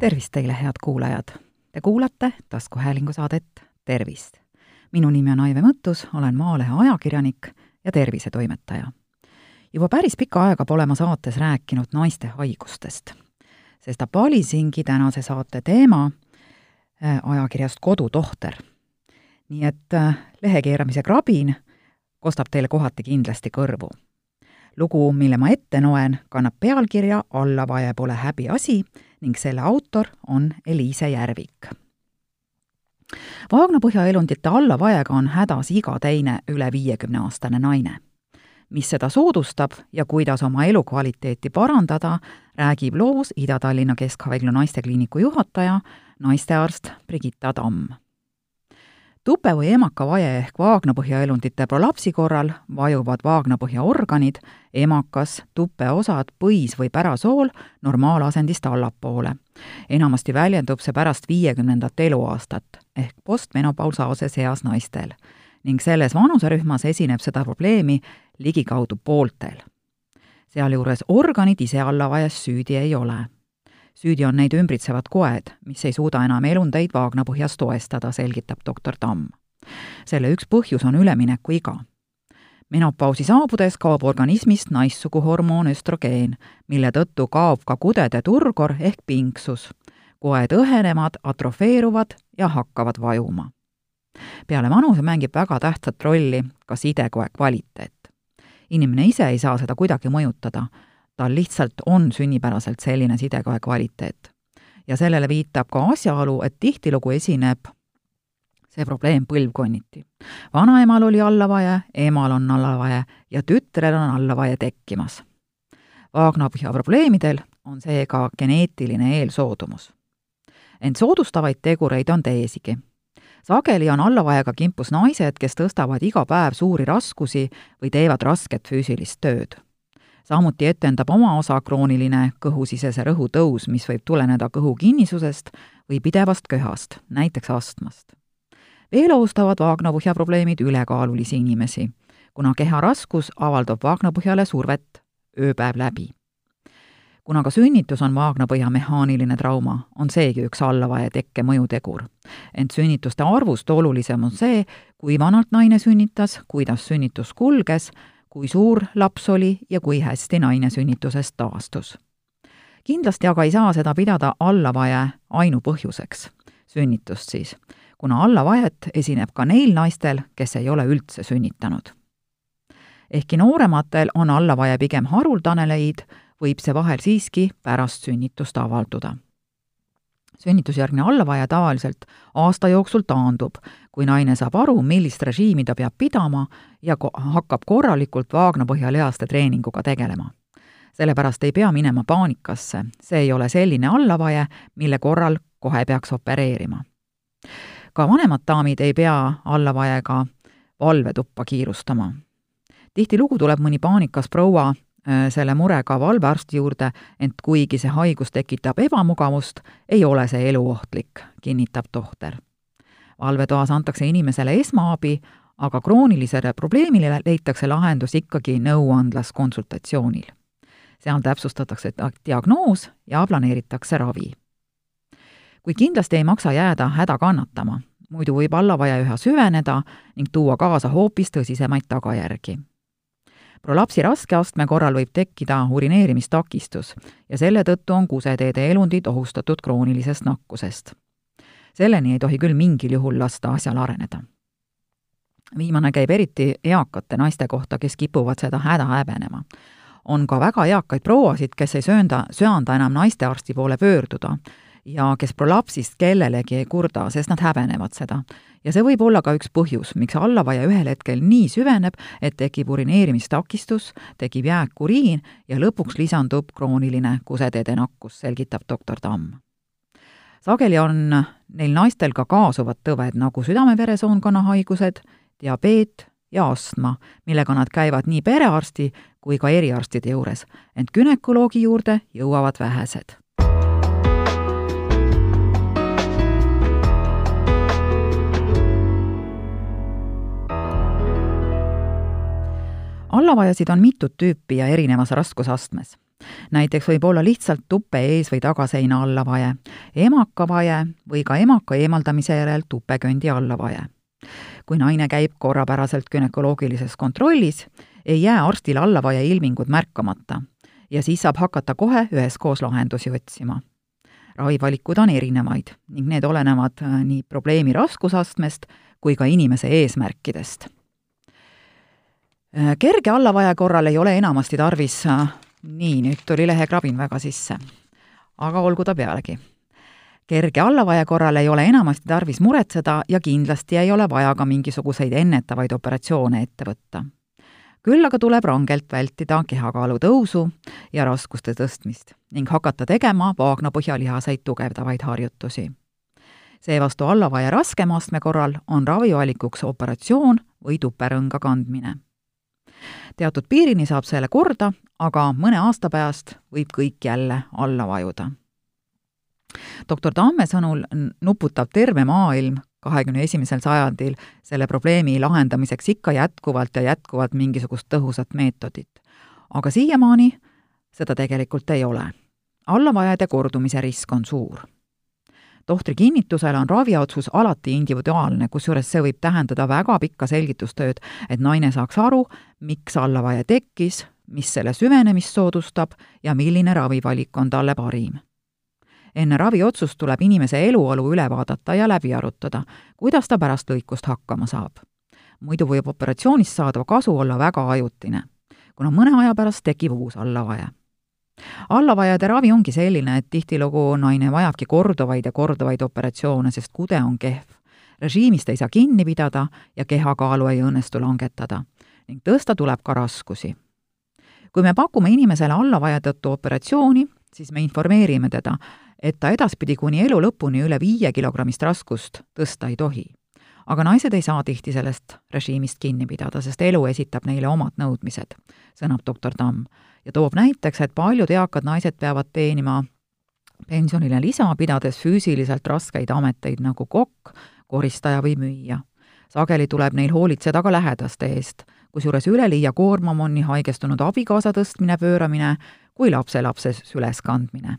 tervist teile, head kuulajad! Te kuulate taskuhäälingu saadet Tervist. minu nimi on Aive Mõttus, olen Maalehe ajakirjanik ja tervisetoimetaja. juba päris pikka aega pole ma saates rääkinud naiste haigustest. sestap valisingi tänase saate teema äh, ajakirjast Kodutohter. nii et äh, lehekeeramise krabin kostab teile kohati kindlasti kõrvu lugu, mille ma ette loen, kannab pealkirja Allavaje pole häbiasi ning selle autor on Eliise Järvik. Vaagnapõhja elundite allavajega on hädas iga teine üle viiekümneaastane naine. mis seda soodustab ja kuidas oma elukvaliteeti parandada, räägib loos Ida-Tallinna Keskhaigla naistekliiniku juhataja, naistearst Brigitta Tamm tupe või emakavaje ehk vaagnapõhjaelundite prolapsi korral vajuvad vaagnapõhjaorganid, emakas, tupeosad, põis või pärasool normaalasendist allapoole. enamasti väljendub see pärast viiekümnendat eluaastat ehk postmenopausaoses eas naistel ning selles vanuserühmas esineb seda probleemi ligikaudu pooltel. sealjuures organid ise allavajes süüdi ei ole süüdi on neid ümbritsevad koed, mis ei suuda enam elundeid vaagnapõhjas toestada, selgitab doktor Tamm. selle üks põhjus on üleminekuiga. menopausi saabudes kaob organismist naissuguhormoon östrogeen, mille tõttu kaob ka kudede turgor ehk pinksus. koed õhenevad, atrofeeruvad ja hakkavad vajuma. peale vanuse mängib väga tähtsat rolli ka sidekoe kvaliteet. inimene ise ei saa seda kuidagi mõjutada tal lihtsalt on sünnipäraselt selline sidekoe kvaliteet. ja sellele viitab ka asjaolu, et tihtilugu esineb see probleem põlvkonniti. vanaemal oli allavaje, emal on allavaje ja tütrel on allavaje tekkimas. Vaagnapõhja probleemidel on seega geneetiline eelsoodumus. ent soodustavaid tegureid on teisigi sageli on allavajega kimpus naised, kes tõstavad iga päev suuri raskusi või teevad rasket füüsilist tööd samuti etendab oma osa krooniline kõhusisese rõhu tõus, mis võib tuleneda kõhu kinnisusest või pidevast köhast, näiteks astmast. veel ohustavad vaagnapõhja probleemid ülekaalulisi inimesi, kuna keha raskus avaldab vaagnapõhjale survet ööpäev läbi. kuna ka sünnitus on vaagnapõhja mehaaniline trauma, on seegi üks allavaja tekke mõjutegur. ent sünnituste arvust olulisem on see, kui vanalt naine sünnitas, kuidas sünnitus kulges, kui suur laps oli ja kui hästi naine sünnitusest taastus. kindlasti aga ei saa seda pidada allavaje ainupõhjuseks, sünnitust siis, kuna allavajet esineb ka neil naistel, kes ei ole üldse sünnitanud. ehkki noorematel on allavaje pigem haruldane leid, võib see vahel siiski pärast sünnitust avalduda sünnitusjärgne allavaje tavaliselt aasta jooksul taandub, kui naine saab aru, millist režiimi ta peab pidama ja ko hakkab korralikult vaagnapõhjalihaste treeninguga tegelema. sellepärast ei pea minema paanikasse, see ei ole selline allavaje, mille korral kohe peaks opereerima. ka vanemad daamid ei pea allavajega valvetuppa kiirustama. tihtilugu tuleb mõni paanikas proua selle murega valvearsti juurde, ent kuigi see haigus tekitab ebamugavust, ei ole see eluohtlik, kinnitab tohter. valvetoas antakse inimesele esmaabi, aga kroonilisele probleemile leitakse lahendus ikkagi nõuandlas konsultatsioonil. seal täpsustatakse diagnoos ja planeeritakse ravi. kuid kindlasti ei maksa jääda häda kannatama, muidu võib allavaja üha süveneda ning tuua kaasa hoopis tõsisemaid tagajärgi prolapsi raske astme korral võib tekkida urineerimistakistus ja selle tõttu on kuseteede elundid ohustatud kroonilisest nakkusest. selleni ei tohi küll mingil juhul lasta asjal areneda. viimane käib eriti eakate naiste kohta, kes kipuvad seda häda häbenema. on ka väga eakaid prouasid, kes ei söönda, söanda enam naistearsti poole pöörduda ja kes prolapsist kellelegi ei kurda, sest nad häbenevad seda ja see võib olla ka üks põhjus, miks allavaia ühel hetkel nii süveneb, et tekib urineerimistakistus, tekib jääkuriin ja lõpuks lisandub krooniline kuseteede nakkus, selgitab doktor Tamm. sageli on neil naistel ka kaasuvad tõved, nagu südame-veresoonkonna haigused, diabeet ja astma, millega nad käivad nii perearsti kui ka eriarstide juures, ent günekoloogi juurde jõuavad vähesed allavajasid on mitut tüüpi ja erinevas raskusastmes. näiteks võib olla lihtsalt tuppe ees- või tagaseina allavaje, emakavaje või ka emaka eemaldamise järel tupeköndi allavaje. kui naine käib korrapäraselt gümnakoloogilises kontrollis, ei jää arstil allavaie ilmingud märkamata ja siis saab hakata kohe üheskoos lahendusi otsima. ravivalikud on erinevaid ning need olenevad äh, nii probleemi raskusastmest kui ka inimese eesmärkidest. Äh, kerge allavaie korral ei ole enamasti tarvis äh, nii, nüüd tuli lehekrabin väga sisse. aga olgu ta pealegi. kerge allavaie korral ei ole enamasti tarvis muretseda ja kindlasti ei ole vaja ka mingisuguseid ennetavaid operatsioone ette võtta. küll aga tuleb rangelt vältida kehakaalu tõusu ja raskuste tõstmist ning hakata tegema vaagna põhjalihaseid tugevdavaid harjutusi. seevastu allavaie raskema astme korral on ravivalikuks operatsioon või tuperõnga kandmine teatud piirini saab selle korda, aga mõne aasta pärast võib kõik jälle alla vajuda. doktor Tamme sõnul nuputab terve maailm kahekümne esimesel sajandil selle probleemi lahendamiseks ikka jätkuvalt ja jätkuvalt mingisugust tõhusat meetodit. aga siiamaani seda tegelikult ei ole. allavajade kordumise risk on suur tohtri kinnitusel on raviotsus alati individuaalne, kusjuures see võib tähendada väga pikka selgitustööd, et naine saaks aru, miks allavaie tekkis, mis selle süvenemist soodustab ja milline ravivalik on talle parim. enne raviotsust tuleb inimese eluolu üle vaadata ja läbi arutada, kuidas ta pärast lõikust hakkama saab. muidu võib operatsioonist saadav kasu olla väga ajutine, kuna mõne aja pärast tekib uus allavaie allavajade ravi ongi selline, et tihtilugu naine vajabki korduvaid ja korduvaid operatsioone, sest kude on kehv. režiimist ei saa kinni pidada ja kehakaalu ei õnnestu langetada ning tõsta tuleb ka raskusi. kui me pakume inimesele allavaja tõttu operatsiooni, siis me informeerime teda, et ta edaspidi kuni elu lõpuni üle viie kilogrammist raskust tõsta ei tohi. aga naised ei saa tihti sellest režiimist kinni pidada, sest elu esitab neile omad nõudmised, sõnab doktor Tamm ja toob näiteks, et paljud eakad naised peavad teenima pensionile lisa, pidades füüsiliselt raskeid ameteid nagu kokk, koristaja või müüja. sageli tuleb neil hoolitseda ka lähedaste eest, kusjuures üleliia koormav on nii haigestunud abikaasa tõstmine, pööramine kui lapselapse süles kandmine.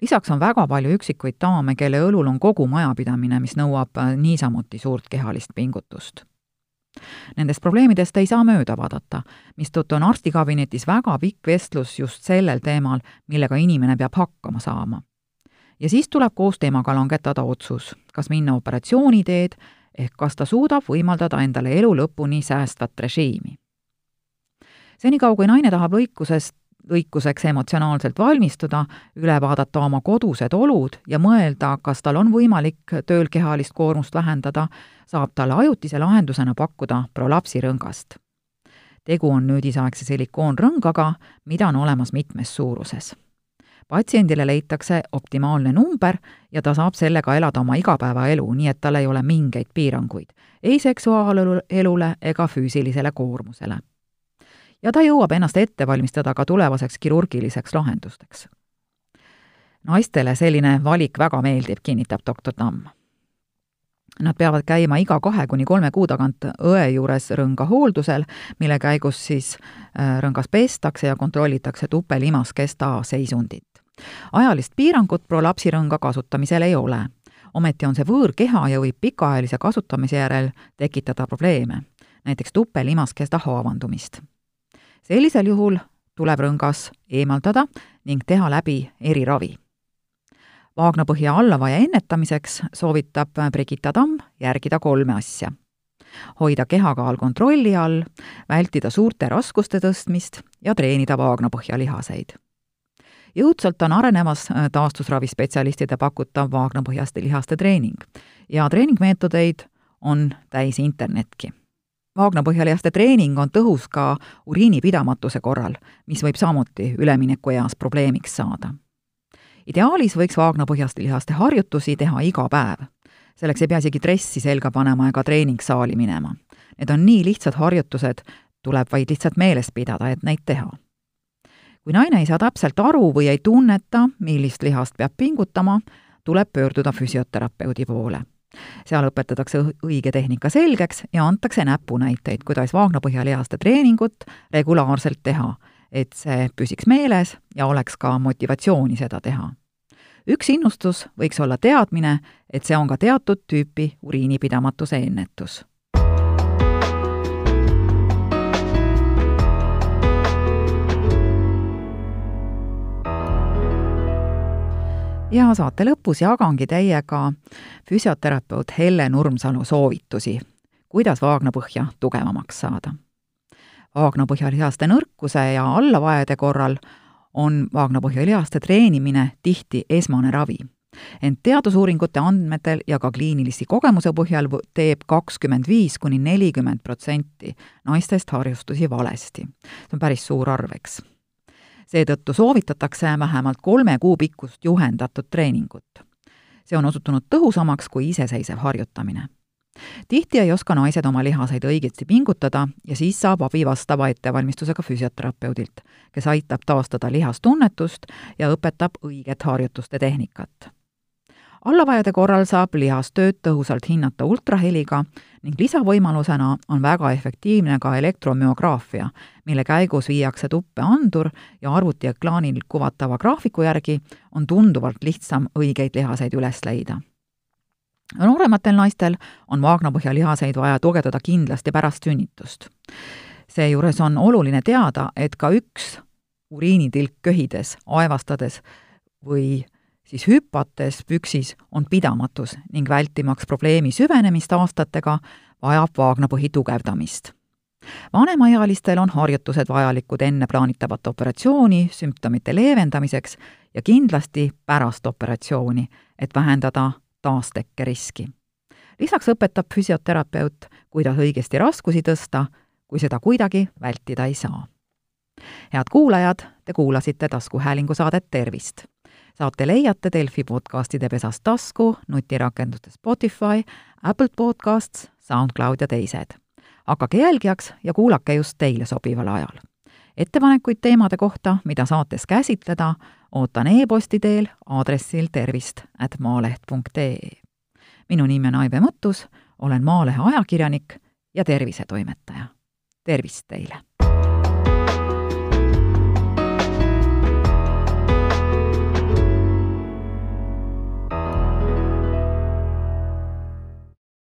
lisaks on väga palju üksikuid daame, kelle õlul on kogu majapidamine, mis nõuab niisamuti suurt kehalist pingutust Nendest probleemidest ei saa mööda vaadata, mistõttu on arstikabinetis väga pikk vestlus just sellel teemal, millega inimene peab hakkama saama. ja siis tuleb koos temaga langetada otsus, kas minna operatsiooni teed, ehk kas ta suudab võimaldada endale elu lõpuni säästvat režiimi. senikaua, kui naine tahab lõikusest lõikuseks emotsionaalselt valmistuda, üle vaadata oma kodused olud ja mõelda, kas tal on võimalik tööl kehalist koormust vähendada, saab talle ajutise lahendusena pakkuda prolapsirõngast. tegu on nüüdisaegse silikoonrõngaga, mida on olemas mitmes suuruses. patsiendile leitakse optimaalne number ja ta saab sellega elada oma igapäevaelu, nii et tal ei ole mingeid piiranguid ei seksuaalelule ega füüsilisele koormusele ja ta jõuab ennast ette valmistada ka tulevaseks kirurgiliseks lahendusteks. naistele selline valik väga meeldib, kinnitab doktor Tamm. Nad peavad käima iga kahe kuni kolme kuu tagant õe juures rõnga hooldusel, mille käigus siis äh, rõngas pestakse ja kontrollitakse tupelimaskesta seisundit. ajalist piirangut prolapsirõnga kasutamisel ei ole. ometi on see võõrkeha ja võib pikaajalise kasutamise järel tekitada probleeme, näiteks tupelimaskesta haavandumist sellisel juhul tuleb rõngas eemaldada ning teha läbi eriravi. vaagnapõhja allavaia ennetamiseks soovitab Brigitta Tamm järgida kolme asja. hoida kehakaal kontrolli all, vältida suurte raskuste tõstmist ja treenida vaagnapõhja lihaseid. jõudsalt on arenemas taastusravispetsialistide pakutav vaagnapõhjaste lihaste treening ja treeningmeetodeid on täis internetki vaagnapõhjalihaste treening on tõhus ka uriinipidamatuse korral, mis võib samuti üleminekueas probleemiks saada. ideaalis võiks vaagnapõhjaste lihaste harjutusi teha iga päev. selleks ei pea isegi dressi selga panema ega treeningsaali minema. Need on nii lihtsad harjutused, tuleb vaid lihtsalt meeles pidada, et neid teha. kui naine ei saa täpselt aru või ei tunneta, millist lihast peab pingutama, tuleb pöörduda füsioterapeudi poole seal õpetatakse õige tehnika selgeks ja antakse näpunäiteid, kuidas vaagnapõhjalihaste treeningut regulaarselt teha, et see püsiks meeles ja oleks ka motivatsiooni seda teha. üks innustus võiks olla teadmine, et see on ka teatud tüüpi uriinipidamatuse ennetus ja saate lõpus jagangi teiega füsioterapeut Helle Nurmsalu soovitusi, kuidas vaagnapõhja tugevamaks saada. vaagnapõhjalihaste nõrkuse ja allavajade korral on vaagnapõhjalihaste treenimine tihti esmane ravi. ent teadusuuringute andmetel ja ka kliinilisi kogemuse põhjal teeb kakskümmend viis kuni nelikümmend protsenti naistest harjustusi valesti. see on päris suur arv, eks seetõttu soovitatakse vähemalt kolme kuu pikkust juhendatud treeningut. see on osutunud tõhusamaks kui iseseisev harjutamine. tihti ei oska naised oma lihaseid õigesti pingutada ja siis saab abi vastava ettevalmistusega füsioterapeudilt, kes aitab taastada lihastunnetust ja õpetab õiget harjutuste tehnikat allavajade korral saab lihastööd tõhusalt hinnata ultraheliga ning lisavõimalusena on väga efektiivne ka elektromüograafia, mille käigus viiakse tuppe andur ja arvutiekraanil kuvatava graafiku järgi on tunduvalt lihtsam õigeid lihaseid üles leida. noorematel naistel on maagnapõhja lihaseid vaja tugevdada kindlasti pärast sünnitust. seejuures on oluline teada, et ka üks uriinitilk köhides, aevastades või siis hüpates püksis on pidamatus ning vältimaks probleemi süvenemist aastatega, vajab vaagnapõhi tugevdamist. vanemaealistel on harjutused vajalikud enne plaanitavat operatsiooni sümptomite leevendamiseks ja kindlasti pärast operatsiooni, et vähendada taastekke riski. lisaks õpetab füsioterapeut, kuidas õigesti raskusi tõsta, kui seda kuidagi vältida ei saa. head kuulajad, te kuulasite taskuhäälingu saadet Tervist saate leiate Delfi podcastide pesast tasku, nutirakenduste Spotify, Apple Podcasts, SoundCloud ja teised. hakake jälgijaks ja kuulake just teile sobival ajal. ettepanekuid teemade kohta, mida saates käsitleda, ootan e-posti teel aadressil tervist at maaleht punkt ee. minu nimi on Aive Mõttus, olen Maalehe ajakirjanik ja tervisetoimetaja. tervist teile!